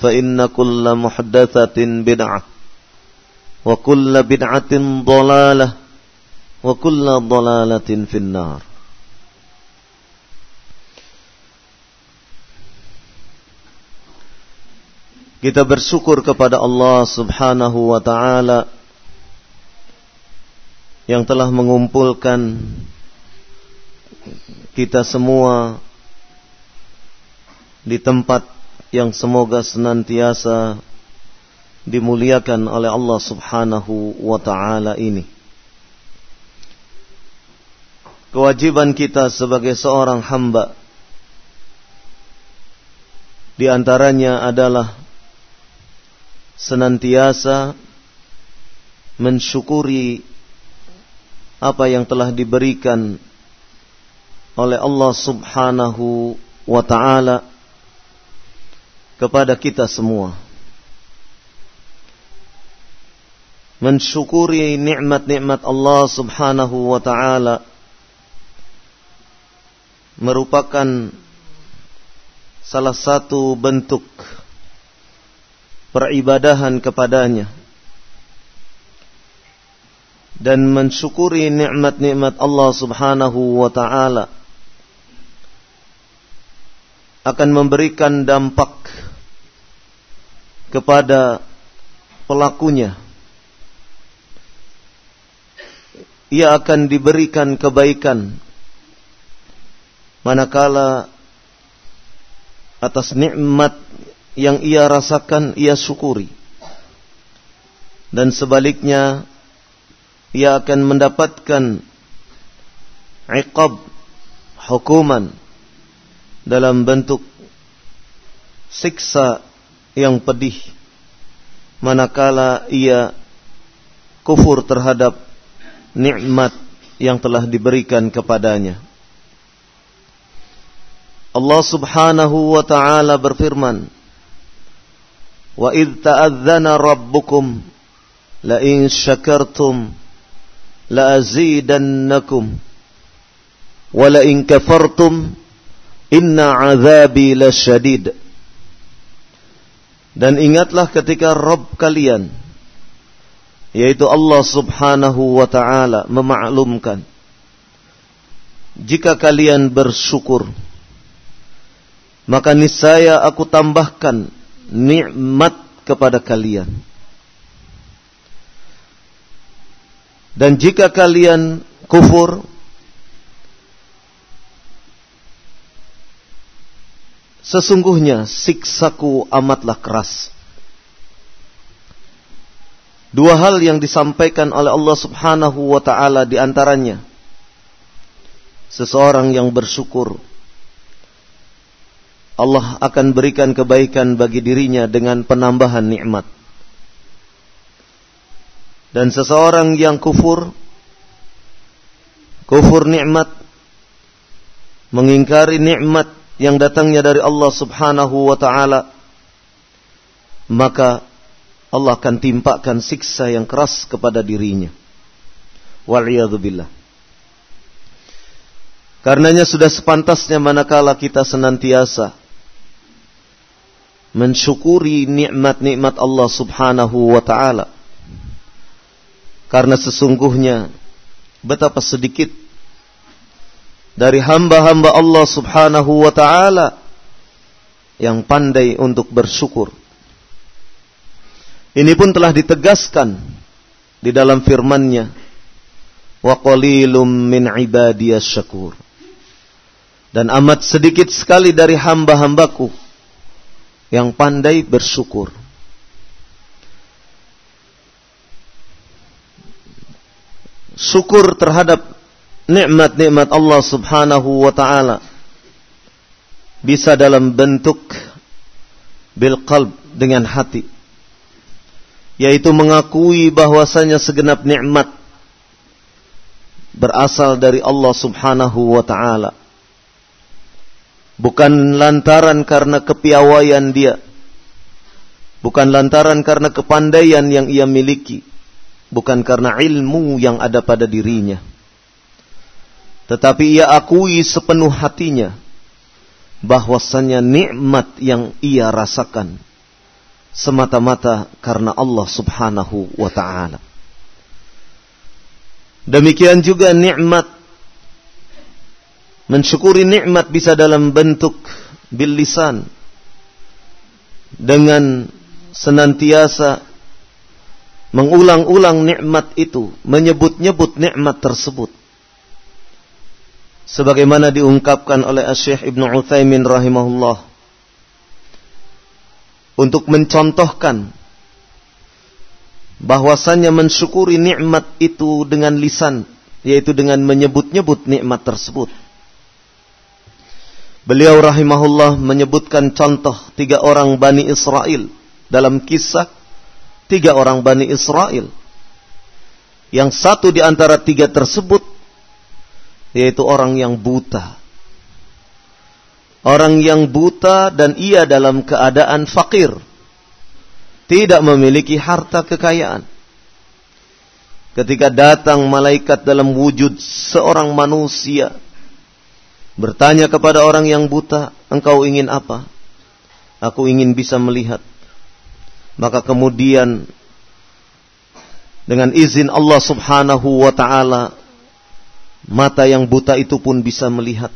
فإن كل محدثة بدعة وكل بدعة ضلالة وكل ضلالة في النار Kita bersyukur kepada Allah subhanahu wa ta'ala Yang telah mengumpulkan kita semua Di tempat yang semoga senantiasa dimuliakan oleh Allah Subhanahu wa taala ini. Kewajiban kita sebagai seorang hamba di antaranya adalah senantiasa mensyukuri apa yang telah diberikan oleh Allah Subhanahu wa taala kepada kita semua. Mensyukuri nikmat-nikmat Allah Subhanahu wa taala merupakan salah satu bentuk peribadahan kepadanya dan mensyukuri nikmat-nikmat Allah Subhanahu wa taala akan memberikan dampak kepada pelakunya. Ia akan diberikan kebaikan manakala atas nikmat yang ia rasakan ia syukuri. Dan sebaliknya ia akan mendapatkan iqab hukuman dalam bentuk siksa yang pedih manakala ia kufur terhadap nikmat yang telah diberikan kepadanya. Allah Subhanahu wa taala berfirman, "Wa id ta'adzana rabbukum la in syakartum la azidannakum wa la in kafartum inna 'adzabi lasyadid." Dan ingatlah ketika Rob kalian yaitu Allah Subhanahu wa taala memaklumkan jika kalian bersyukur maka niscaya aku tambahkan nikmat kepada kalian. Dan jika kalian kufur Sesungguhnya siksaku amatlah keras. Dua hal yang disampaikan oleh Allah Subhanahu wa taala di antaranya seseorang yang bersyukur Allah akan berikan kebaikan bagi dirinya dengan penambahan nikmat. Dan seseorang yang kufur kufur nikmat mengingkari nikmat yang datangnya dari Allah Subhanahu wa taala maka Allah akan timpakan siksa yang keras kepada dirinya. Waliyadzubillah. Karenanya sudah sepantasnya manakala kita senantiasa mensyukuri nikmat-nikmat Allah Subhanahu wa taala. Karena sesungguhnya betapa sedikit dari hamba-hamba Allah Subhanahu wa taala yang pandai untuk bersyukur. Ini pun telah ditegaskan di dalam firman-Nya, "Wa qalilum min ibadiyas syakur." Dan amat sedikit sekali dari hamba-hambaku yang pandai bersyukur. Syukur terhadap nikmat-nikmat Allah Subhanahu wa taala bisa dalam bentuk bil qalb dengan hati yaitu mengakui bahwasanya segenap nikmat berasal dari Allah Subhanahu wa taala. Bukan lantaran karena kepiawaian dia. Bukan lantaran karena kepandaian yang ia miliki. Bukan karena ilmu yang ada pada dirinya. Tetapi ia akui sepenuh hatinya bahwasanya nikmat yang ia rasakan semata-mata karena Allah Subhanahu wa taala. Demikian juga nikmat mensyukuri nikmat bisa dalam bentuk bil lisan dengan senantiasa mengulang-ulang nikmat itu, menyebut-nyebut nikmat tersebut. Sebagaimana diungkapkan oleh Syekh Ibnu Utsaimin rahimahullah untuk mencontohkan bahwasannya mensyukuri nikmat itu dengan lisan yaitu dengan menyebut-nyebut nikmat tersebut. Beliau rahimahullah menyebutkan contoh tiga orang Bani Israel dalam kisah tiga orang Bani Israel. Yang satu di antara tiga tersebut yaitu orang yang buta. Orang yang buta dan ia dalam keadaan fakir. Tidak memiliki harta kekayaan. Ketika datang malaikat dalam wujud seorang manusia. Bertanya kepada orang yang buta, engkau ingin apa? Aku ingin bisa melihat. Maka kemudian dengan izin Allah subhanahu wa ta'ala mata yang buta itu pun bisa melihat.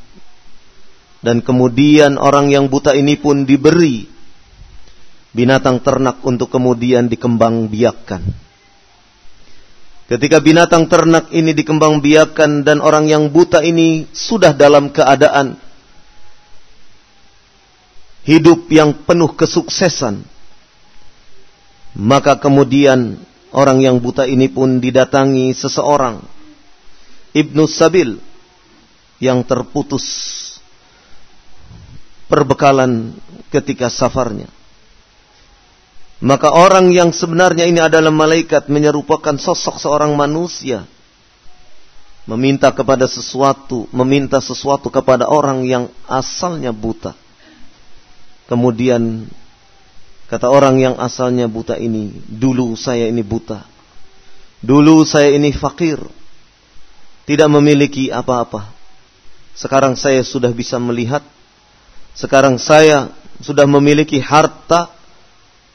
Dan kemudian orang yang buta ini pun diberi. Binatang ternak untuk kemudian dikembang biakkan. Ketika binatang ternak ini dikembang biakkan dan orang yang buta ini sudah dalam keadaan hidup yang penuh kesuksesan, maka kemudian orang yang buta ini pun didatangi seseorang, Ibnu Sabil, yang terputus perbekalan ketika safarnya. Maka orang yang sebenarnya ini adalah malaikat menyerupakan sosok seorang manusia. Meminta kepada sesuatu, meminta sesuatu kepada orang yang asalnya buta. Kemudian kata orang yang asalnya buta ini, dulu saya ini buta. Dulu saya ini fakir. Tidak memiliki apa-apa. Sekarang saya sudah bisa melihat sekarang saya sudah memiliki harta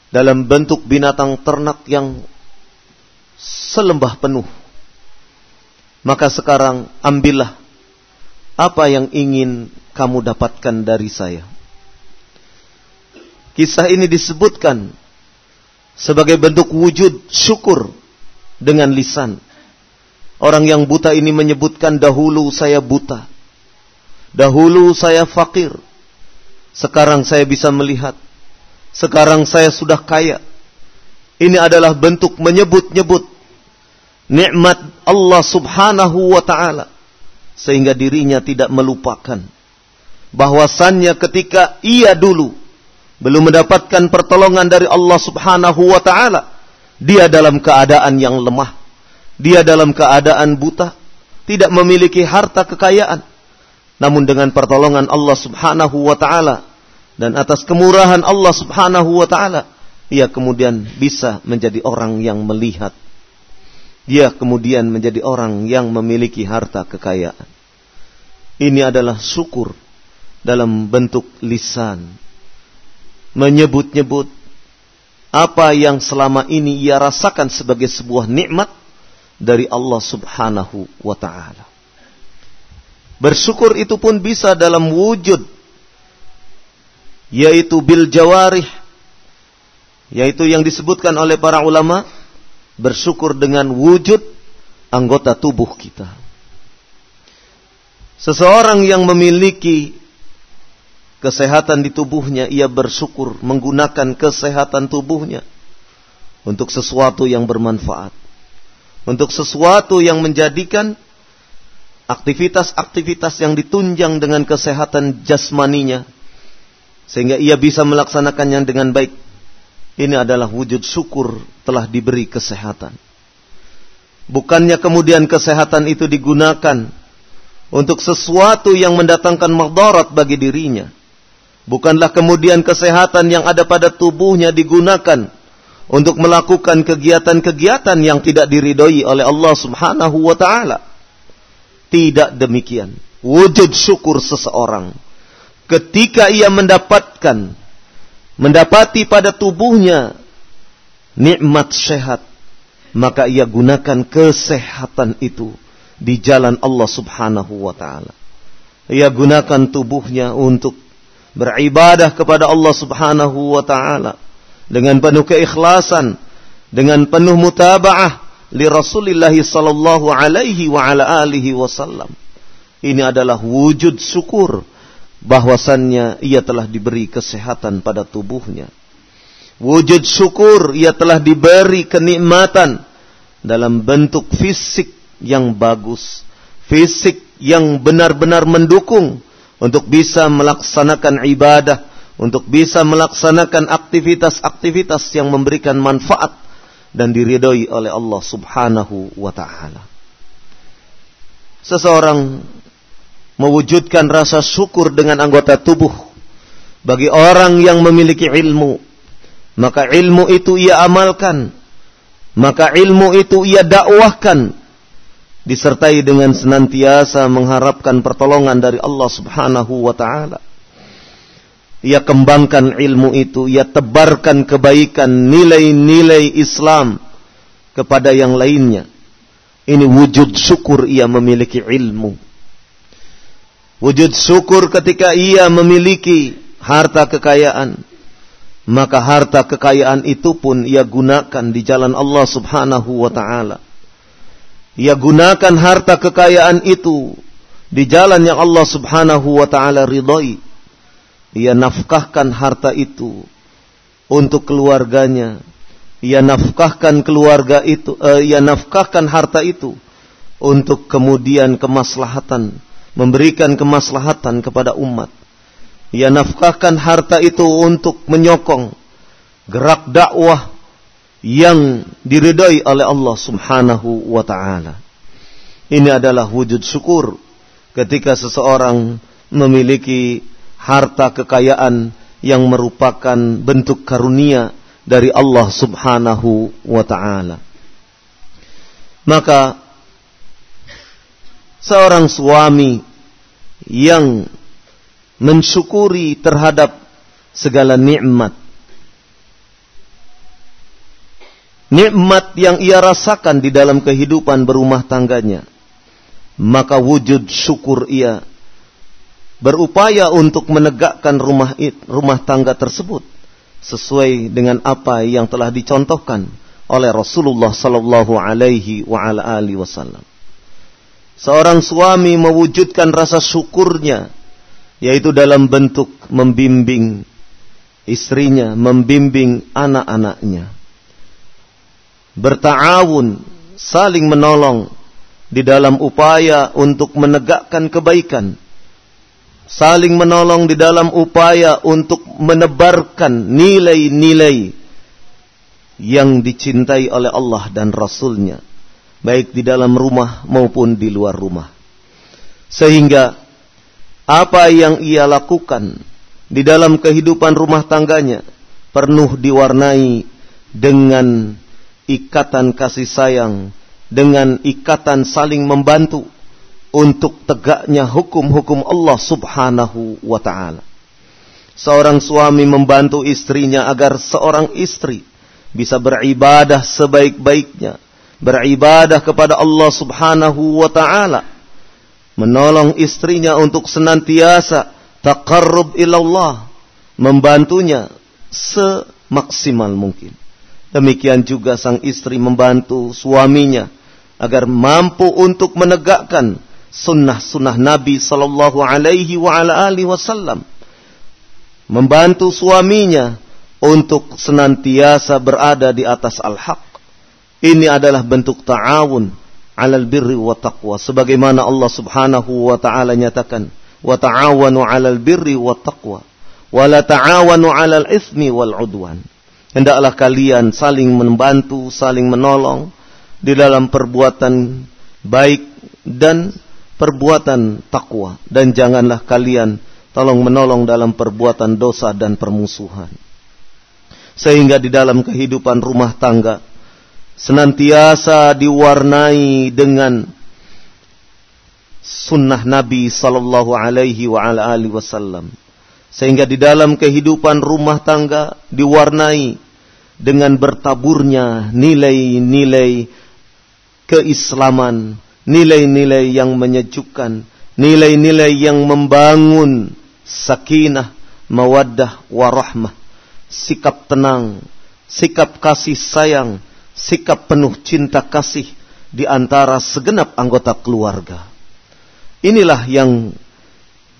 dalam bentuk binatang ternak yang selembah penuh. Maka sekarang ambillah apa yang ingin kamu dapatkan dari saya. Kisah ini disebutkan sebagai bentuk wujud syukur dengan lisan. Orang yang buta ini menyebutkan dahulu saya buta. Dahulu saya fakir. Sekarang saya bisa melihat. Sekarang saya sudah kaya. Ini adalah bentuk menyebut-nyebut nikmat Allah Subhanahu wa taala sehingga dirinya tidak melupakan bahwasannya ketika ia dulu belum mendapatkan pertolongan dari Allah Subhanahu wa taala dia dalam keadaan yang lemah dia dalam keadaan buta tidak memiliki harta kekayaan namun dengan pertolongan Allah Subhanahu wa taala dan atas kemurahan Allah Subhanahu wa taala ia kemudian bisa menjadi orang yang melihat. Dia kemudian menjadi orang yang memiliki harta kekayaan. Ini adalah syukur dalam bentuk lisan. Menyebut-nyebut apa yang selama ini ia rasakan sebagai sebuah nikmat dari Allah Subhanahu wa taala. Bersyukur itu pun bisa dalam wujud yaitu bil jawarih yaitu yang disebutkan oleh para ulama bersyukur dengan wujud anggota tubuh kita. Seseorang yang memiliki kesehatan di tubuhnya, ia bersyukur menggunakan kesehatan tubuhnya untuk sesuatu yang bermanfaat, untuk sesuatu yang menjadikan aktivitas-aktivitas yang ditunjang dengan kesehatan jasmaninya, sehingga ia bisa melaksanakannya dengan baik ini adalah wujud syukur telah diberi kesehatan. Bukannya kemudian kesehatan itu digunakan untuk sesuatu yang mendatangkan madarat bagi dirinya. Bukanlah kemudian kesehatan yang ada pada tubuhnya digunakan untuk melakukan kegiatan-kegiatan yang tidak diridhoi oleh Allah Subhanahu wa taala. Tidak demikian. Wujud syukur seseorang ketika ia mendapatkan mendapati pada tubuhnya nikmat sehat, maka ia gunakan kesehatan itu di jalan Allah Subhanahu wa taala. Ia gunakan tubuhnya untuk beribadah kepada Allah Subhanahu wa taala dengan penuh keikhlasan, dengan penuh mutabaah li Rasulillah sallallahu alaihi wa ala alihi wasallam. Ini adalah wujud syukur bahwasannya ia telah diberi kesehatan pada tubuhnya. Wujud syukur ia telah diberi kenikmatan dalam bentuk fisik yang bagus, fisik yang benar-benar mendukung untuk bisa melaksanakan ibadah, untuk bisa melaksanakan aktivitas-aktivitas yang memberikan manfaat dan diridhoi oleh Allah Subhanahu wa taala. Seseorang mewujudkan rasa syukur dengan anggota tubuh bagi orang yang memiliki ilmu maka ilmu itu ia amalkan maka ilmu itu ia dakwahkan disertai dengan senantiasa mengharapkan pertolongan dari Allah Subhanahu wa taala ia kembangkan ilmu itu ia tebarkan kebaikan nilai-nilai Islam kepada yang lainnya ini wujud syukur ia memiliki ilmu Wujud syukur ketika ia memiliki harta kekayaan. Maka harta kekayaan itu pun ia gunakan di jalan Allah subhanahu wa ta'ala. Ia gunakan harta kekayaan itu di jalan yang Allah subhanahu wa ta'ala ridhoi. Ia nafkahkan harta itu untuk keluarganya. Ia nafkahkan keluarga itu, uh, ia nafkahkan harta itu untuk kemudian kemaslahatan memberikan kemaslahatan kepada umat. Ia nafkahkan harta itu untuk menyokong gerak dakwah yang diridai oleh Allah Subhanahu wa taala. Ini adalah wujud syukur ketika seseorang memiliki harta kekayaan yang merupakan bentuk karunia dari Allah Subhanahu wa taala. Maka seorang suami yang mensyukuri terhadap segala nikmat nikmat yang ia rasakan di dalam kehidupan berumah tangganya maka wujud syukur ia berupaya untuk menegakkan rumah rumah tangga tersebut sesuai dengan apa yang telah dicontohkan oleh Rasulullah sallallahu alaihi wa ala alihi wasallam seorang suami mewujudkan rasa syukurnya yaitu dalam bentuk membimbing istrinya, membimbing anak-anaknya. berta'awun, saling menolong di dalam upaya untuk menegakkan kebaikan, saling menolong di dalam upaya untuk menebarkan nilai-nilai yang dicintai oleh Allah dan Rasulnya, baik di dalam rumah maupun di luar rumah. Sehingga apa yang ia lakukan di dalam kehidupan rumah tangganya penuh diwarnai dengan ikatan kasih sayang, dengan ikatan saling membantu untuk tegaknya hukum-hukum Allah Subhanahu wa taala. Seorang suami membantu istrinya agar seorang istri bisa beribadah sebaik-baiknya, beribadah kepada Allah Subhanahu wa taala, menolong istrinya untuk senantiasa taqarrub ilallah, membantunya semaksimal mungkin. Demikian juga sang istri membantu suaminya agar mampu untuk menegakkan sunnah-sunnah Nabi sallallahu alaihi wa ala alihi wasallam. Membantu suaminya untuk senantiasa berada di atas al-haq. Ini adalah bentuk ta'awun alal birri wa taqwa sebagaimana Allah Subhanahu wa taala nyatakan wa ta'awanu alal birri wa taqwa wa la ta'awanu alal ismi wal udwan hendaklah kalian saling membantu, saling menolong di dalam perbuatan baik dan perbuatan takwa dan janganlah kalian tolong menolong dalam perbuatan dosa dan permusuhan. Sehingga di dalam kehidupan rumah tangga senantiasa diwarnai dengan sunnah Nabi sallallahu alaihi wa ala alihi wasallam sehingga di dalam kehidupan rumah tangga diwarnai dengan bertaburnya nilai-nilai keislaman, nilai-nilai yang menyejukkan, nilai-nilai yang membangun sakinah, mawaddah, warahmah, sikap tenang, sikap kasih sayang, sikap penuh cinta kasih di antara segenap anggota keluarga. Inilah yang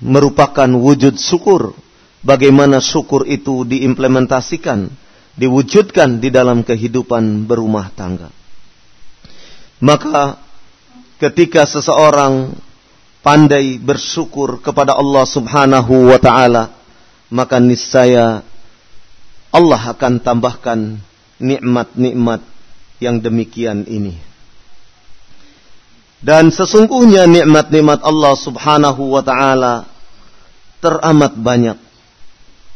merupakan wujud syukur. Bagaimana syukur itu diimplementasikan, diwujudkan di dalam kehidupan berumah tangga. Maka ketika seseorang pandai bersyukur kepada Allah Subhanahu wa taala, maka niscaya Allah akan tambahkan nikmat-nikmat yang demikian ini. Dan sesungguhnya nikmat-nikmat Allah Subhanahu wa taala teramat banyak.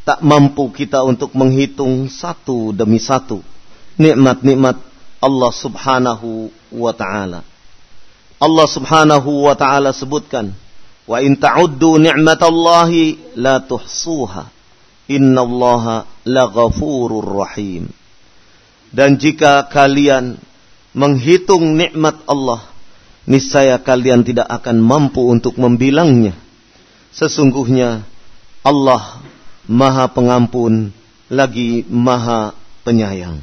Tak mampu kita untuk menghitung satu demi satu nikmat-nikmat Allah Subhanahu wa taala. Allah Subhanahu wa taala sebutkan, "Wa in ta'uddu ni'matallahi la tuhsuha. Innallaha laghafurur rahim." Dan jika kalian menghitung nikmat Allah, niscaya kalian tidak akan mampu untuk membilangnya. Sesungguhnya Allah Maha Pengampun lagi Maha Penyayang.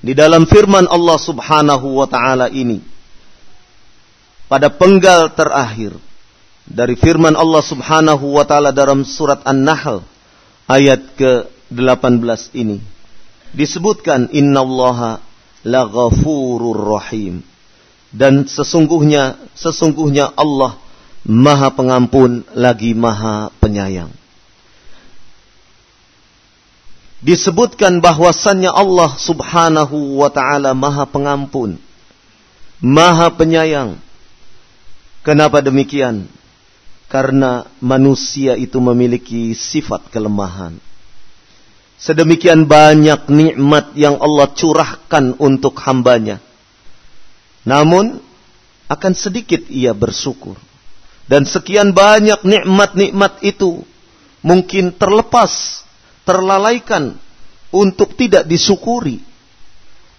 Di dalam firman Allah Subhanahu wa taala ini pada penggal terakhir dari firman Allah Subhanahu wa taala dalam surat An-Nahl ayat ke-18 ini disebutkan innallaha laghafurur rahim dan sesungguhnya sesungguhnya Allah Maha Pengampun lagi Maha Penyayang. Disebutkan bahwasannya Allah Subhanahu wa taala Maha Pengampun, Maha Penyayang. Kenapa demikian? Karena manusia itu memiliki sifat kelemahan. Sedemikian banyak nikmat yang Allah curahkan untuk hambanya. Namun akan sedikit ia bersyukur. Dan sekian banyak nikmat-nikmat itu mungkin terlepas, terlalaikan untuk tidak disyukuri.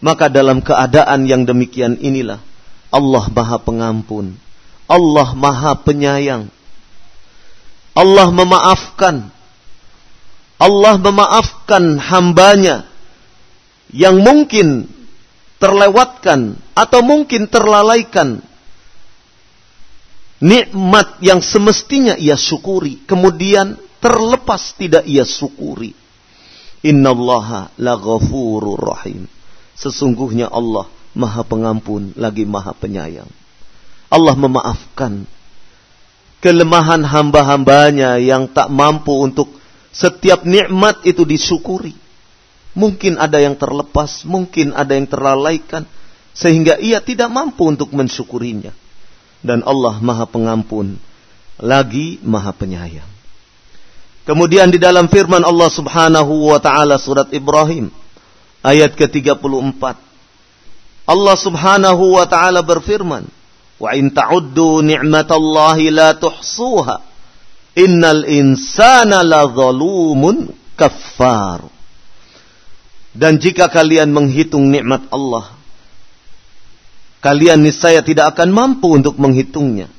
Maka dalam keadaan yang demikian inilah Allah Maha Pengampun, Allah Maha Penyayang. Allah memaafkan. Allah memaafkan hambanya yang mungkin terlewatkan atau mungkin terlalaikan nikmat yang semestinya ia syukuri kemudian terlepas tidak ia syukuri innallaha laghafurur rahim Sesungguhnya Allah Maha Pengampun lagi Maha Penyayang. Allah memaafkan kelemahan hamba-hambanya yang tak mampu untuk setiap nikmat itu disyukuri. Mungkin ada yang terlepas, mungkin ada yang terlalaikan, sehingga ia tidak mampu untuk mensyukurinya. Dan Allah Maha Pengampun, lagi Maha Penyayang. Kemudian di dalam firman Allah Subhanahu wa taala surat Ibrahim ayat ke-34 Allah Subhanahu wa taala berfirman, "Wa in ta'uddu ni'matallahi la tuhsuha. Innal insana la zalumun kaffar." Dan jika kalian menghitung nikmat Allah, kalian niscaya tidak akan mampu untuk menghitungnya.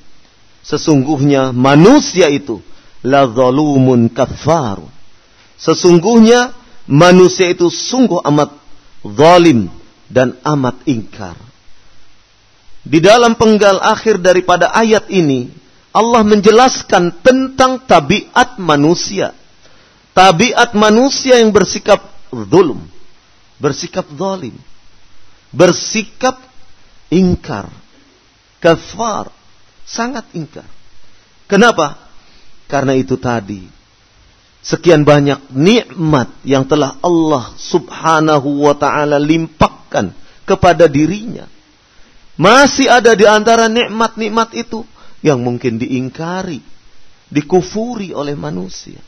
Sesungguhnya manusia itu la zalumun kaffar. Sesungguhnya manusia itu sungguh amat zalim dan amat ingkar. Di dalam penggal akhir daripada ayat ini, Allah menjelaskan tentang tabiat manusia. Tabiat manusia yang bersikap zulum, bersikap zalim, bersikap ingkar, kafar, sangat ingkar. Kenapa? Karena itu tadi sekian banyak nikmat yang telah Allah Subhanahu wa taala limpahkan kepada dirinya. Masih ada di antara nikmat-nikmat itu yang mungkin diingkari, dikufuri oleh manusia.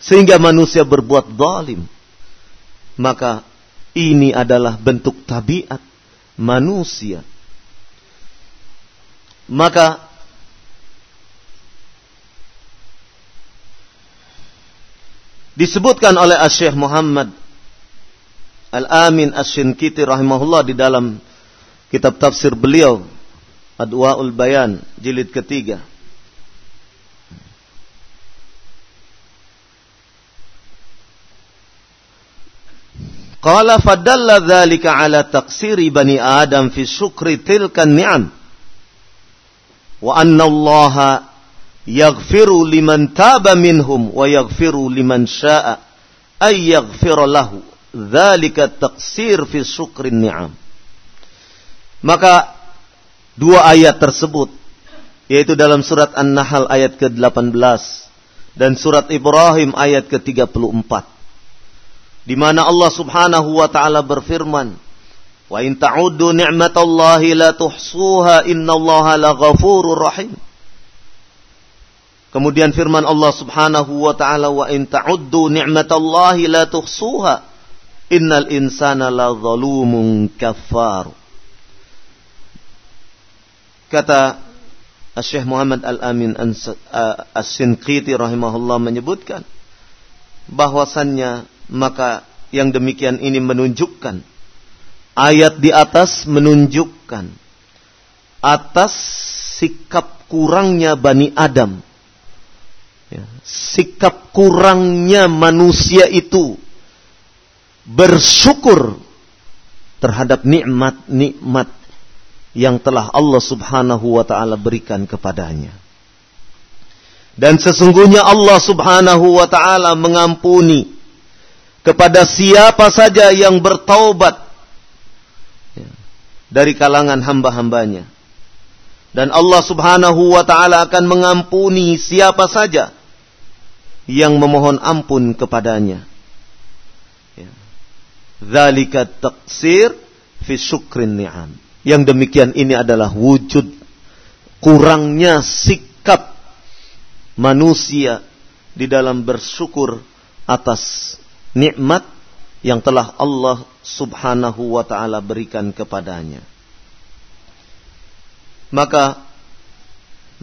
Sehingga manusia berbuat zalim. Maka ini adalah bentuk tabiat manusia. Maka disebutkan oleh Syekh Muhammad Al-Amin Asy-Syinkiti rahimahullah di dalam kitab tafsir beliau Adwaul Bayan jilid ketiga Qala fadalla dzalika ala taqsiri bani Adam fi syukri tilka ni'am wa anna Allah yaghfiru liman taba minhum wa yaghfiru liman syaa ay yaghfir lahu dzalika taqsir fi syukrin ni'am maka dua ayat tersebut yaitu dalam surat An-Nahl ayat ke-18 dan surat Ibrahim ayat ke-34 di mana Allah Subhanahu wa taala berfirman Wa in ta'uddu ni'matallahi la tuhsuha innallaha laghafurur rahim Kemudian firman Allah Subhanahu wa taala wa in ta'uddu ni'matallahi la tuhsuha innal insana la zalumun kafar. Kata Syekh Muhammad Al-Amin As-Sinqiti rahimahullah menyebutkan bahwasannya maka yang demikian ini menunjukkan ayat di atas menunjukkan atas sikap kurangnya Bani Adam. Ya, sikap kurangnya manusia itu bersyukur terhadap nikmat-nikmat yang telah Allah Subhanahu wa taala berikan kepadanya. Dan sesungguhnya Allah Subhanahu wa taala mengampuni kepada siapa saja yang bertaubat ya, dari kalangan hamba-hambanya. Dan Allah Subhanahu wa taala akan mengampuni siapa saja yang memohon ampun kepadanya. Ya. Zalika taksir fi syukrin ni'am. Yang demikian ini adalah wujud kurangnya sikap manusia di dalam bersyukur atas nikmat yang telah Allah Subhanahu wa taala berikan kepadanya. Maka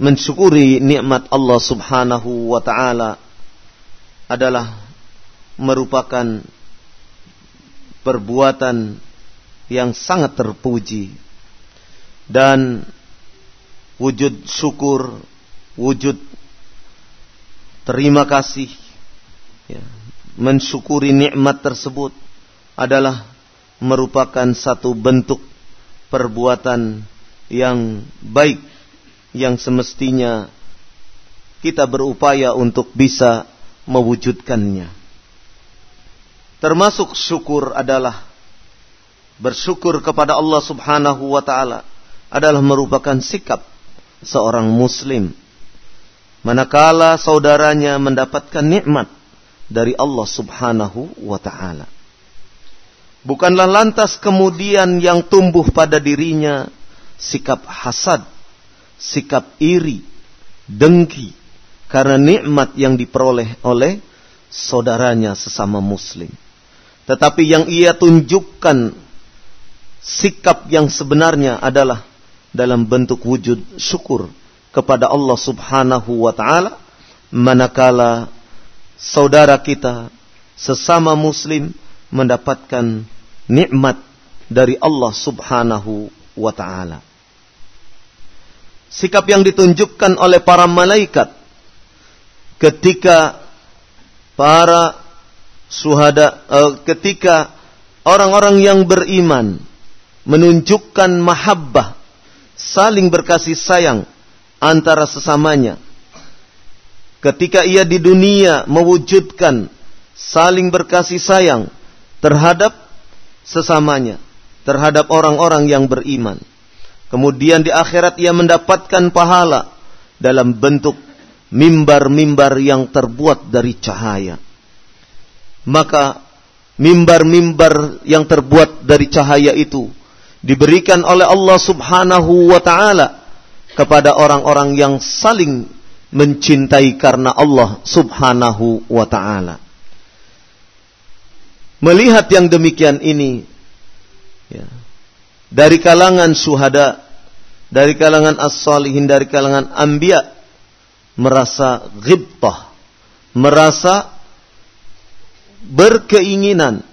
mensyukuri nikmat Allah Subhanahu wa taala adalah merupakan perbuatan yang sangat terpuji dan wujud syukur, wujud terima kasih, ya, mensyukuri nikmat tersebut adalah merupakan satu bentuk perbuatan yang baik yang semestinya kita berupaya untuk bisa mewujudkannya. Termasuk syukur adalah bersyukur kepada Allah Subhanahu wa taala adalah merupakan sikap seorang muslim manakala saudaranya mendapatkan nikmat dari Allah Subhanahu wa taala. Bukanlah lantas kemudian yang tumbuh pada dirinya sikap hasad, sikap iri, dengki karena nikmat yang diperoleh oleh saudaranya sesama muslim. Tetapi yang ia tunjukkan sikap yang sebenarnya adalah dalam bentuk wujud syukur kepada Allah Subhanahu wa taala manakala saudara kita sesama muslim mendapatkan nikmat dari Allah Subhanahu wa taala. Sikap yang ditunjukkan oleh para malaikat ketika para suhada uh, ketika orang-orang yang beriman menunjukkan mahabbah saling berkasih sayang antara sesamanya. Ketika ia di dunia mewujudkan saling berkasih sayang terhadap sesamanya, terhadap orang-orang yang beriman. Kemudian di akhirat ia mendapatkan pahala dalam bentuk mimbar-mimbar yang terbuat dari cahaya. Maka mimbar-mimbar yang terbuat dari cahaya itu diberikan oleh Allah Subhanahu wa taala kepada orang-orang yang saling mencintai karena Allah Subhanahu wa taala. Melihat yang demikian ini ya, dari kalangan syuhada, dari kalangan as-salihin, dari kalangan anbiya merasa ghibtah, merasa berkeinginan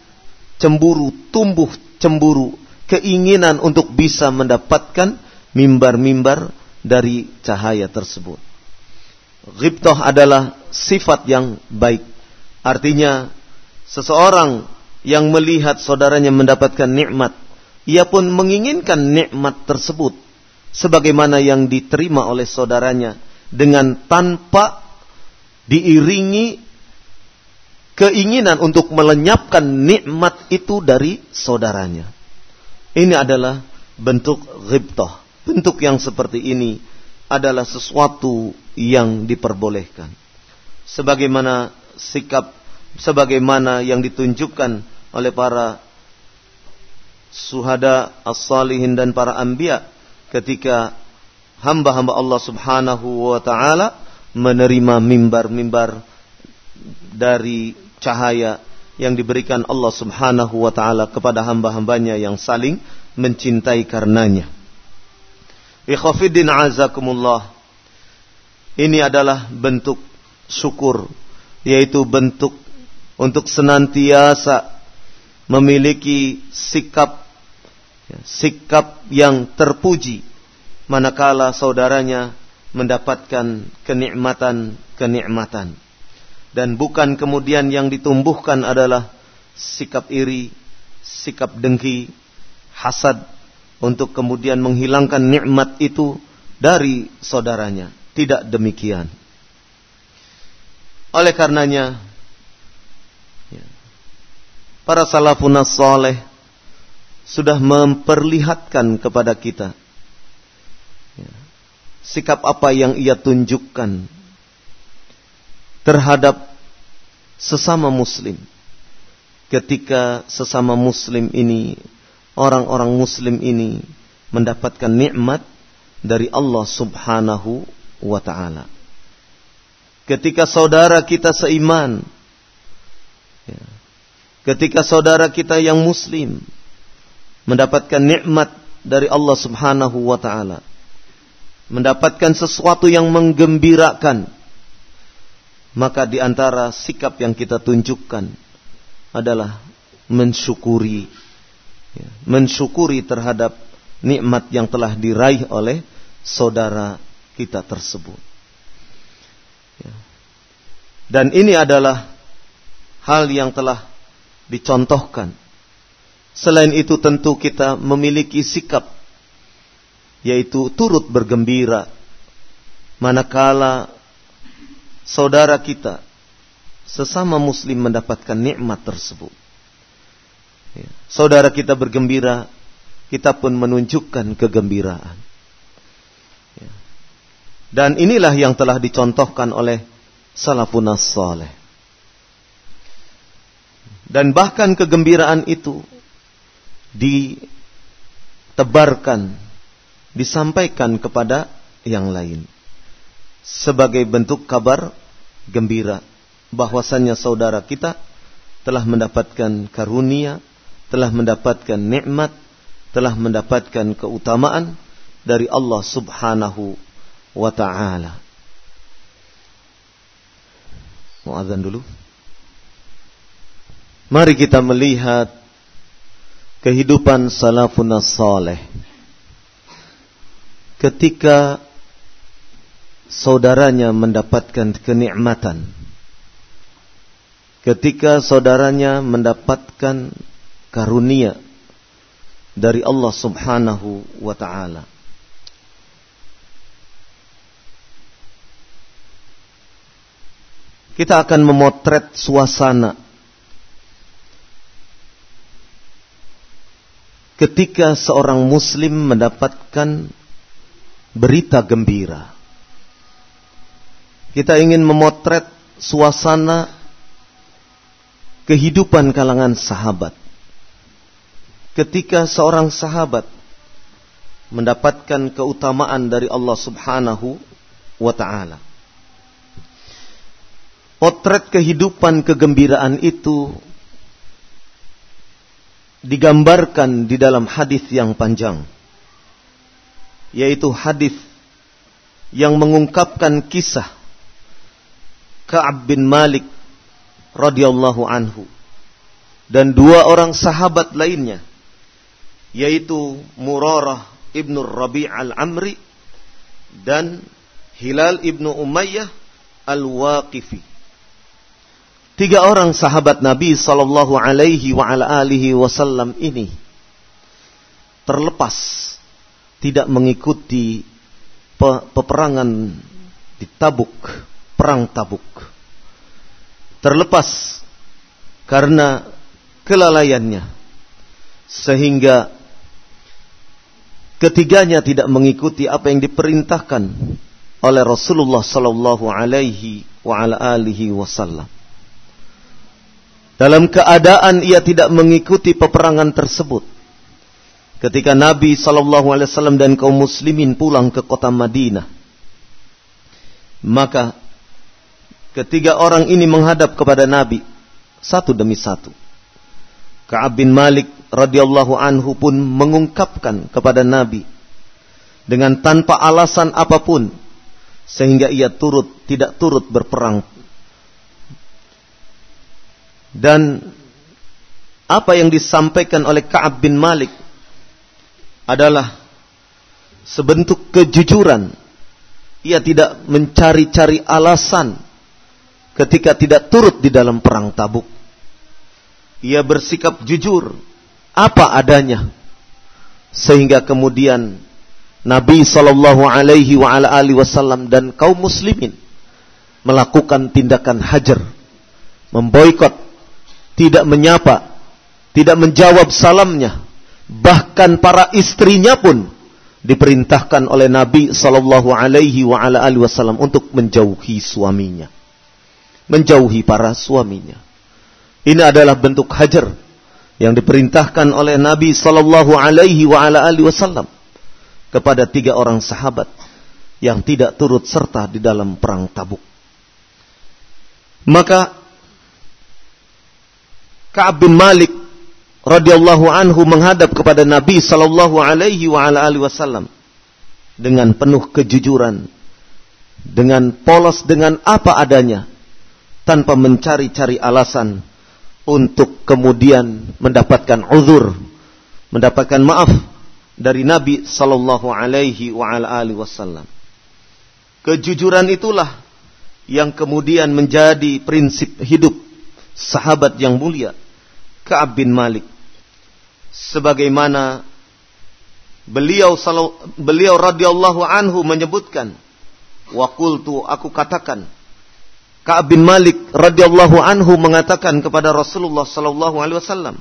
cemburu, tumbuh cemburu, keinginan untuk bisa mendapatkan mimbar-mimbar dari cahaya tersebut. Ghibtoh adalah sifat yang baik. Artinya seseorang yang melihat saudaranya mendapatkan nikmat, ia pun menginginkan nikmat tersebut sebagaimana yang diterima oleh saudaranya dengan tanpa diiringi keinginan untuk melenyapkan nikmat itu dari saudaranya. Ini adalah bentuk ghibtoh. Bentuk yang seperti ini adalah sesuatu yang diperbolehkan. Sebagaimana sikap sebagaimana yang ditunjukkan oleh para suhada as-salihin dan para anbiya ketika hamba-hamba Allah Subhanahu wa taala menerima mimbar-mimbar dari cahaya yang diberikan Allah Subhanahu wa taala kepada hamba-hambanya yang saling mencintai karenanya. Ikhwafiddin azakumullah. Ini adalah bentuk syukur. Yaitu bentuk untuk senantiasa memiliki sikap ya, sikap yang terpuji manakala saudaranya mendapatkan kenikmatan-kenikmatan dan bukan kemudian yang ditumbuhkan adalah sikap iri, sikap dengki, hasad untuk kemudian menghilangkan nikmat itu dari saudaranya. Tidak demikian. Oleh karenanya, ya, para salafun soleh sudah memperlihatkan kepada kita ya, sikap apa yang ia tunjukkan terhadap sesama muslim ketika sesama muslim ini orang-orang muslim ini mendapatkan nikmat dari Allah Subhanahu wa taala. Ketika saudara kita seiman, ya, ketika saudara kita yang muslim mendapatkan nikmat dari Allah Subhanahu wa taala, mendapatkan sesuatu yang menggembirakan, maka di antara sikap yang kita tunjukkan adalah mensyukuri ya, mensyukuri terhadap nikmat yang telah diraih oleh saudara kita tersebut. Ya. Dan ini adalah hal yang telah dicontohkan. Selain itu tentu kita memiliki sikap yaitu turut bergembira manakala saudara kita sesama muslim mendapatkan nikmat tersebut Ya. Saudara kita bergembira, kita pun menunjukkan kegembiraan. Ya. Dan inilah yang telah dicontohkan oleh salafun saleh. Dan bahkan kegembiraan itu ditebarkan, disampaikan kepada yang lain sebagai bentuk kabar gembira bahwasannya saudara kita telah mendapatkan karunia, telah mendapatkan nikmat, telah mendapatkan keutamaan dari Allah Subhanahu wa taala. Mau azan dulu? Mari kita melihat kehidupan salafun saleh. Ketika saudaranya mendapatkan kenikmatan, ketika saudaranya mendapatkan karunia dari Allah Subhanahu wa taala. Kita akan memotret suasana ketika seorang muslim mendapatkan berita gembira. Kita ingin memotret suasana kehidupan kalangan sahabat. Ketika seorang sahabat mendapatkan keutamaan dari Allah Subhanahu wa taala. Potret kehidupan kegembiraan itu digambarkan di dalam hadis yang panjang yaitu hadis yang mengungkapkan kisah Ka'ab bin Malik radhiyallahu anhu dan dua orang sahabat lainnya yaitu Murarah ibnu Rabi' al-Amri dan Hilal ibnu Umayyah al-Waqifi. Tiga orang sahabat Nabi sallallahu alaihi wa ala alihi wasallam ini terlepas tidak mengikuti peperangan di Tabuk, perang Tabuk terlepas karena kelalaiannya sehingga ketiganya tidak mengikuti apa yang diperintahkan oleh Rasulullah sallallahu alaihi wa ala alihi wasallam. Dalam keadaan ia tidak mengikuti peperangan tersebut. Ketika Nabi sallallahu alaihi wasallam dan kaum muslimin pulang ke kota Madinah, maka Ketiga orang ini menghadap kepada Nabi satu demi satu. Ka'ab bin Malik radhiyallahu anhu pun mengungkapkan kepada Nabi dengan tanpa alasan apa pun sehingga ia turut tidak turut berperang. Dan apa yang disampaikan oleh Ka'ab bin Malik adalah sebentuk kejujuran. Ia tidak mencari-cari alasan ketika tidak turut di dalam perang Tabuk. Ia bersikap jujur apa adanya sehingga kemudian Nabi Shallallahu Alaihi Wasallam dan kaum muslimin melakukan tindakan hajar, memboikot, tidak menyapa, tidak menjawab salamnya, bahkan para istrinya pun diperintahkan oleh Nabi Shallallahu Alaihi Wasallam untuk menjauhi suaminya menjauhi para suaminya. Ini adalah bentuk hajar yang diperintahkan oleh Nabi sallallahu alaihi wasallam kepada tiga orang sahabat yang tidak turut serta di dalam perang Tabuk. Maka Ka'ab bin Malik radhiyallahu anhu menghadap kepada Nabi sallallahu alaihi wasallam dengan penuh kejujuran, dengan polos dengan apa adanya tanpa mencari-cari alasan untuk kemudian mendapatkan uzur, mendapatkan maaf dari Nabi sallallahu alaihi wa ala alihi wasallam. Kejujuran itulah yang kemudian menjadi prinsip hidup sahabat yang mulia Ka'ab bin Malik. Sebagaimana beliau beliau radhiyallahu anhu menyebutkan, "Wa qultu aku katakan" Ka'ab bin Malik radhiyallahu anhu mengatakan kepada Rasulullah sallallahu alaihi wasallam,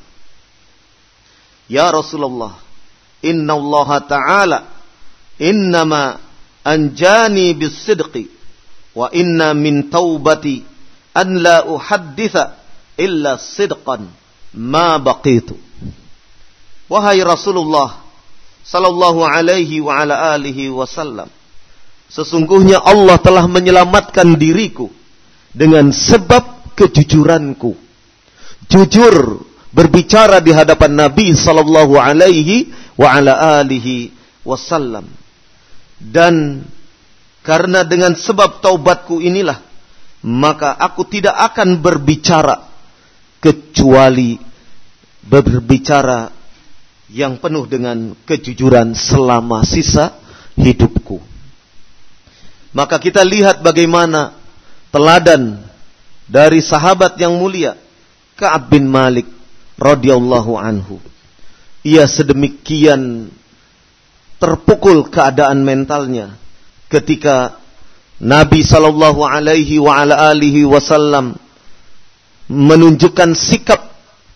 Ya Rasulullah, Inna Allah Ta'ala innama anjani bisidqi wa inna min taubati an la uhadditha illa sidqan ma baqitu. Wahai Rasulullah sallallahu alaihi wa ala alihi wasallam, sesungguhnya Allah telah menyelamatkan diriku dengan sebab kejujuranku. Jujur berbicara di hadapan Nabi sallallahu alaihi wa ala alihi wasallam. Dan karena dengan sebab taubatku inilah maka aku tidak akan berbicara kecuali berbicara yang penuh dengan kejujuran selama sisa hidupku. Maka kita lihat bagaimana teladan dari sahabat yang mulia Ka'ab bin Malik radhiyallahu anhu. Ia sedemikian terpukul keadaan mentalnya ketika Nabi sallallahu alaihi wa ala alihi wasallam menunjukkan sikap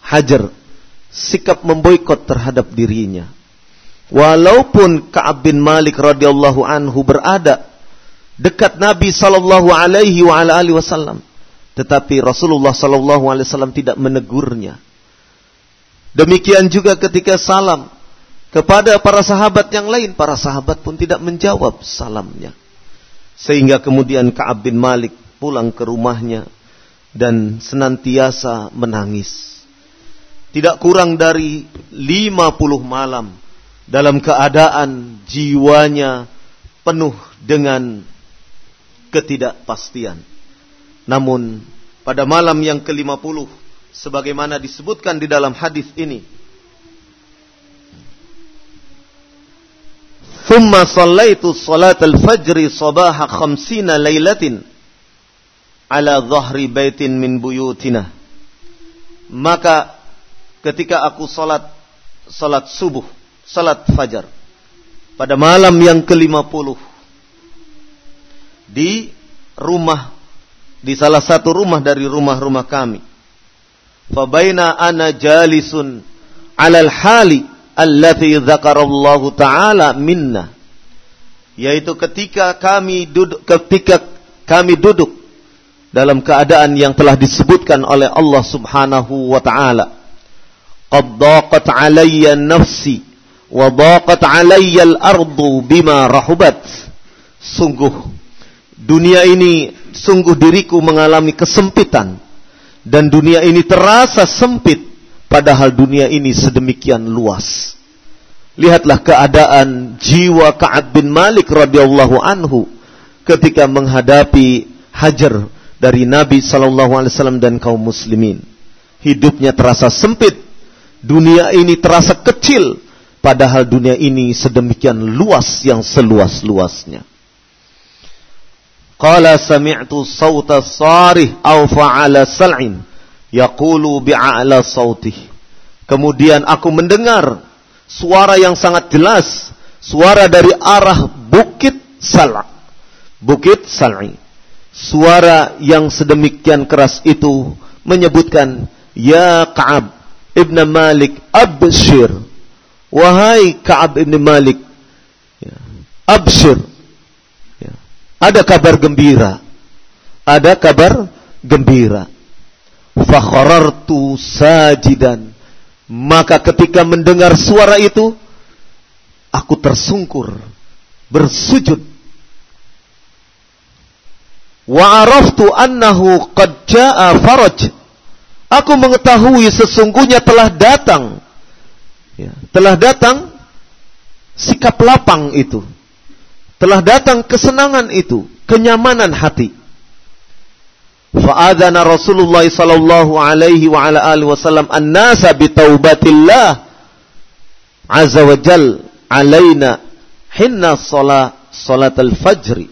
hajar, sikap memboikot terhadap dirinya. Walaupun Ka'ab bin Malik radhiyallahu anhu berada dekat Nabi sallallahu alaihi wasallam, tetapi Rasulullah sallallahu alaihi wasallam tidak menegurnya. Demikian juga ketika salam kepada para sahabat yang lain, para sahabat pun tidak menjawab salamnya. Sehingga kemudian Ka'ab bin Malik pulang ke rumahnya dan senantiasa menangis. Tidak kurang dari 50 malam dalam keadaan jiwanya penuh dengan ketidakpastian. Namun pada malam yang ke-50 sebagaimana disebutkan di dalam hadis ini. Thumma sallaitu salat al-fajr sabaha khamsina laylatin ala dhahri baitin min buyutina. Maka ketika aku salat salat subuh, salat fajar pada malam yang ke-50 di rumah di salah satu rumah dari rumah-rumah kami. Fabaina ana jalisun alal hali allati dzakarallahu taala minna. Yaitu ketika kami duduk ketika kami duduk dalam keadaan yang telah disebutkan oleh Allah Subhanahu wa taala. Qad daqat alayya nafsi wa daqat alayya al-ardu bima rahubat. Sungguh dunia ini sungguh diriku mengalami kesempitan dan dunia ini terasa sempit padahal dunia ini sedemikian luas. Lihatlah keadaan jiwa Ka'ab bin Malik radhiyallahu anhu ketika menghadapi hajar dari Nabi wasallam dan kaum muslimin. Hidupnya terasa sempit, dunia ini terasa kecil padahal dunia ini sedemikian luas yang seluas-luasnya. Qala sami'tu sawta sarih aw fa'ala sal'in yaqulu bi'a'la sautih. Kemudian aku mendengar suara yang sangat jelas, suara dari arah Bukit Sal'a. Bukit Sal'i. Suara yang sedemikian keras itu menyebutkan, Ya Ka'ab ibn Malik abshir. Wahai Ka'ab ibn Malik, ya, abshir ada kabar gembira. Ada kabar gembira. Fakharartu sajidan. Maka ketika mendengar suara itu, aku tersungkur, bersujud. Wa araftu annahu qad jaa faraj. Aku mengetahui sesungguhnya telah datang ya, telah datang sikap lapang itu telah datang kesenangan itu, kenyamanan hati. Fa'adana Rasulullah sallallahu alaihi wa ala alihi wasallam an-nasa bi taubatillah azza wa jal alaina hinna salat salat al-fajr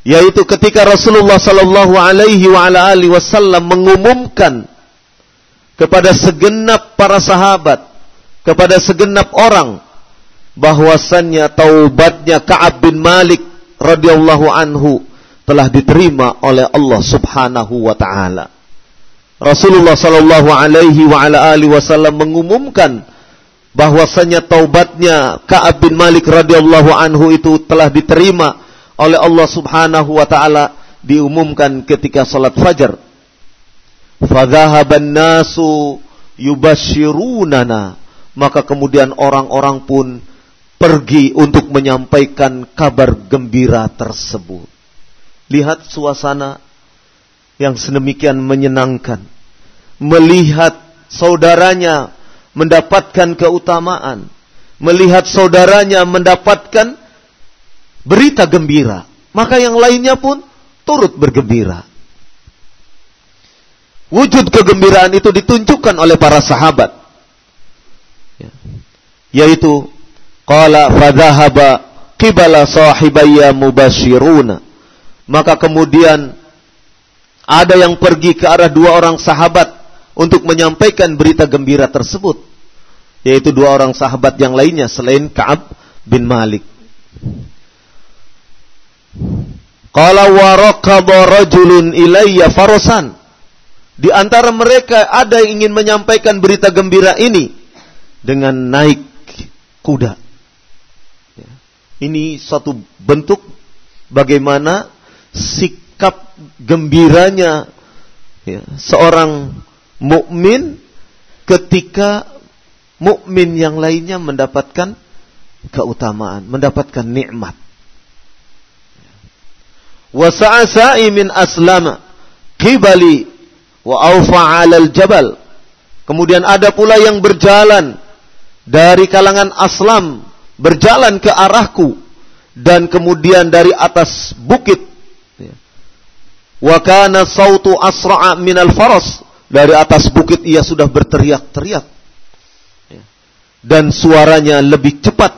yaitu ketika Rasulullah sallallahu alaihi wa ala alihi wasallam mengumumkan kepada segenap para sahabat kepada segenap orang bahwasannya taubatnya Ka'ab bin Malik radhiyallahu anhu telah diterima oleh Allah Subhanahu wa taala. Rasulullah Shallallahu Alaihi wa ala alihi Wasallam mengumumkan bahwasanya taubatnya Ka'ab bin Malik radhiyallahu anhu itu telah diterima oleh Allah Subhanahu wa taala diumumkan ketika salat fajar. Fadhahaban nasu yubashirunana. Maka kemudian orang-orang pun pergi untuk menyampaikan kabar gembira tersebut. Lihat suasana yang sedemikian menyenangkan. Melihat saudaranya mendapatkan keutamaan. Melihat saudaranya mendapatkan berita gembira. Maka yang lainnya pun turut bergembira. Wujud kegembiraan itu ditunjukkan oleh para sahabat. Ya. Yaitu, Qala fadhahaba qibala sahibayya mubashiruna. Maka kemudian ada yang pergi ke arah dua orang sahabat untuk menyampaikan berita gembira tersebut. Yaitu dua orang sahabat yang lainnya selain Ka'ab bin Malik. Qala wa raqaba rajulun ilayya farasan. Di antara mereka ada yang ingin menyampaikan berita gembira ini dengan naik kuda. Ini suatu bentuk bagaimana sik sikap gembiranya ya, seorang mukmin ketika mukmin yang lainnya mendapatkan keutamaan, mendapatkan nikmat. Wa sa'asa'i min aslama qibali wa awfa 'alal jabal. Kemudian ada pula yang berjalan dari kalangan aslam berjalan ke arahku dan kemudian dari atas bukit Wa kana sautu asra'a minal faras. Dari atas bukit ia sudah berteriak-teriak. Dan suaranya lebih cepat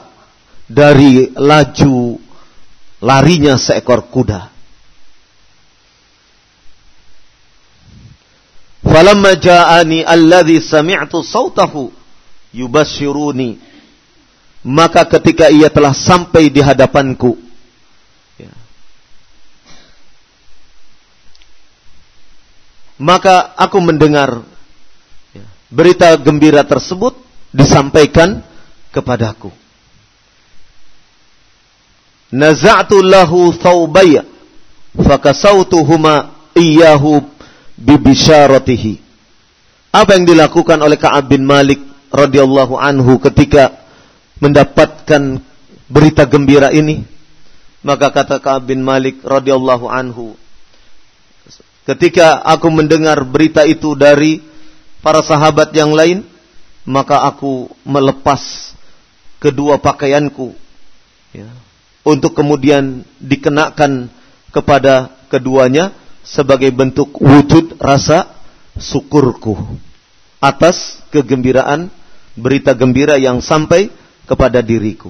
dari laju larinya seekor kuda. Falamma ja'ani alladhi sami'tu sautahu yubashiruni. Maka ketika ia telah sampai di hadapanku, maka aku mendengar ya, berita gembira tersebut disampaikan kepadaku. Naza'tu lahu thawbaya fakasautuhuma iyyahu bibisharatihi. Apa yang dilakukan oleh Ka'ab bin Malik radhiyallahu anhu ketika mendapatkan berita gembira ini? Maka kata Ka'ab bin Malik radhiyallahu anhu, Ketika aku mendengar berita itu dari para sahabat yang lain, maka aku melepas kedua pakaianku ya, untuk kemudian dikenakan kepada keduanya sebagai bentuk wujud rasa syukurku atas kegembiraan berita gembira yang sampai kepada diriku.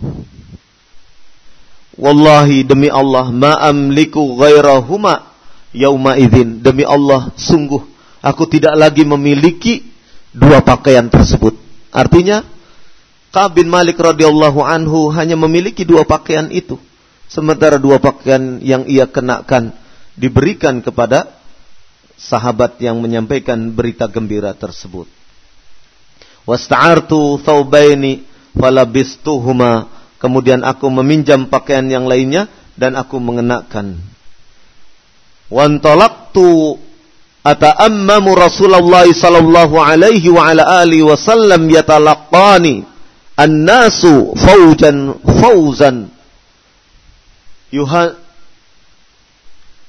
Wallahi demi Allah ma amliku ghairahuma yauma idzin demi Allah sungguh aku tidak lagi memiliki dua pakaian tersebut. Artinya Ka'ab bin Malik radhiyallahu anhu hanya memiliki dua pakaian itu. Sementara dua pakaian yang ia kenakan diberikan kepada sahabat yang menyampaikan berita gembira tersebut. Wasta'artu thawbaini falabistuhuma. Kemudian aku meminjam pakaian yang lainnya dan aku mengenakan. Wantalaqtu ata'ammamu Rasulullah sallallahu alaihi wa ala alihi wasallam yatalaqani annasu faujan fauzan yuhan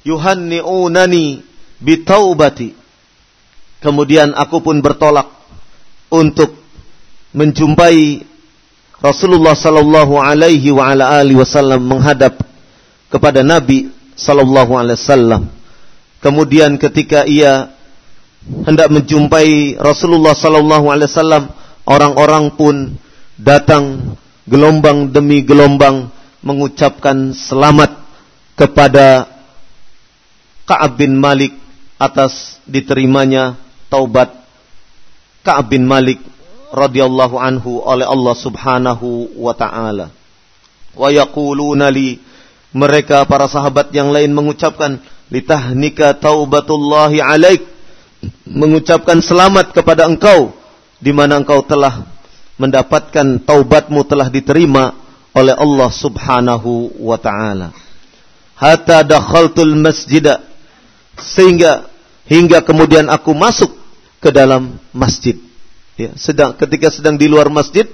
yuhanni'unani bitaubati. Kemudian aku pun bertolak untuk menjumpai Rasulullah sallallahu alaihi wa ala wasallam menghadap kepada Nabi sallallahu alaihi wasallam. Kemudian ketika ia hendak menjumpai Rasulullah sallallahu alaihi wasallam, orang-orang pun datang gelombang demi gelombang mengucapkan selamat kepada Ka'ab bin Malik atas diterimanya taubat Ka'ab bin Malik radhiyallahu anhu oleh Allah Subhanahu wa taala. Wa yaquluna li mereka para sahabat yang lain mengucapkan litahnika taubatullahi alaik mengucapkan selamat kepada engkau di mana engkau telah mendapatkan taubatmu telah diterima oleh Allah Subhanahu wa taala. Hatta dakhaltul masjid sehingga hingga kemudian aku masuk ke dalam masjid. Ya, sedang ketika sedang di luar masjid,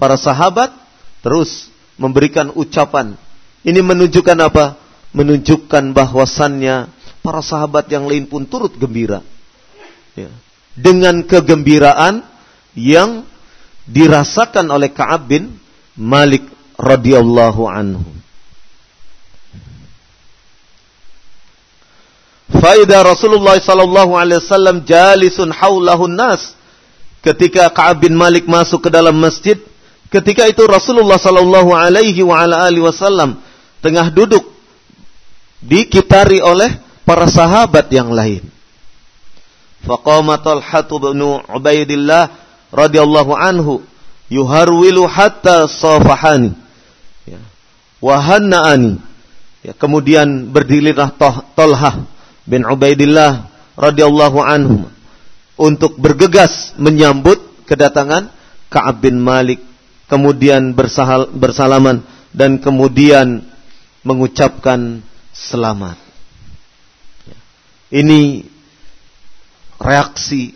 para sahabat terus memberikan ucapan. Ini menunjukkan apa? Menunjukkan bahwasannya para sahabat yang lain pun turut gembira. Ya. Dengan kegembiraan yang dirasakan oleh Ka'ab bin Malik radhiyallahu anhu. Faida Rasulullah sallallahu alaihi wasallam jalisun haulahu nas. Ketika Ka'ab bin Malik masuk ke dalam masjid, ketika itu Rasulullah sallallahu alaihi wa ala alihi wasallam tengah duduk dikitari oleh para sahabat yang lain. Faqama Talha bin Ubaidillah radhiyallahu anhu yuharwilu hatta safahani ya. wahanna'ani ya, kemudian berdirilah Talha bin Ubaidillah radhiyallahu anhu untuk bergegas menyambut kedatangan Ka'ab bin Malik kemudian bersahal, bersalaman dan kemudian mengucapkan selamat. Ya. Ini reaksi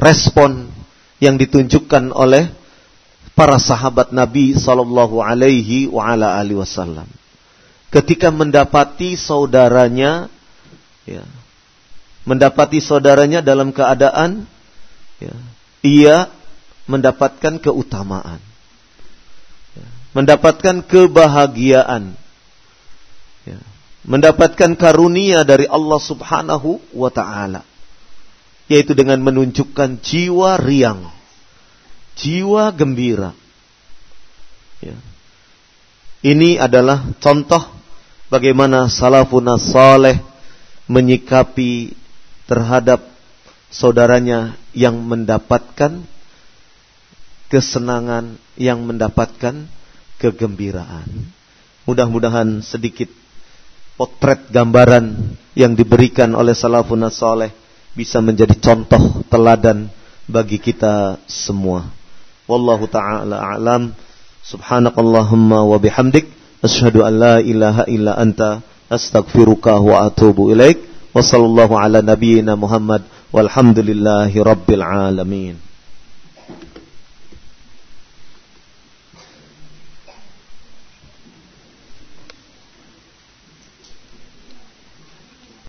respon yang ditunjukkan oleh para sahabat Nabi sallallahu alaihi wasallam ketika mendapati saudaranya ya, mendapati saudaranya dalam keadaan ya, ia mendapatkan keutamaan, ya, mendapatkan kebahagiaan, ya, mendapatkan karunia dari Allah Subhanahu wa Ta'ala, yaitu dengan menunjukkan jiwa riang, jiwa gembira. Ya. Ini adalah contoh bagaimana salafun saleh menyikapi terhadap saudaranya yang mendapatkan kesenangan, yang mendapatkan kegembiraan. Mudah-mudahan sedikit potret gambaran yang diberikan oleh salafun saleh bisa menjadi contoh teladan bagi kita semua. Wallahu taala a'lam. Subhanakallahumma wa bihamdik asyhadu an la ilaha illa anta astaghfiruka wa atubu ilaik wa sallallahu ala nabiyyina Muhammad walhamdulillahi rabbil alamin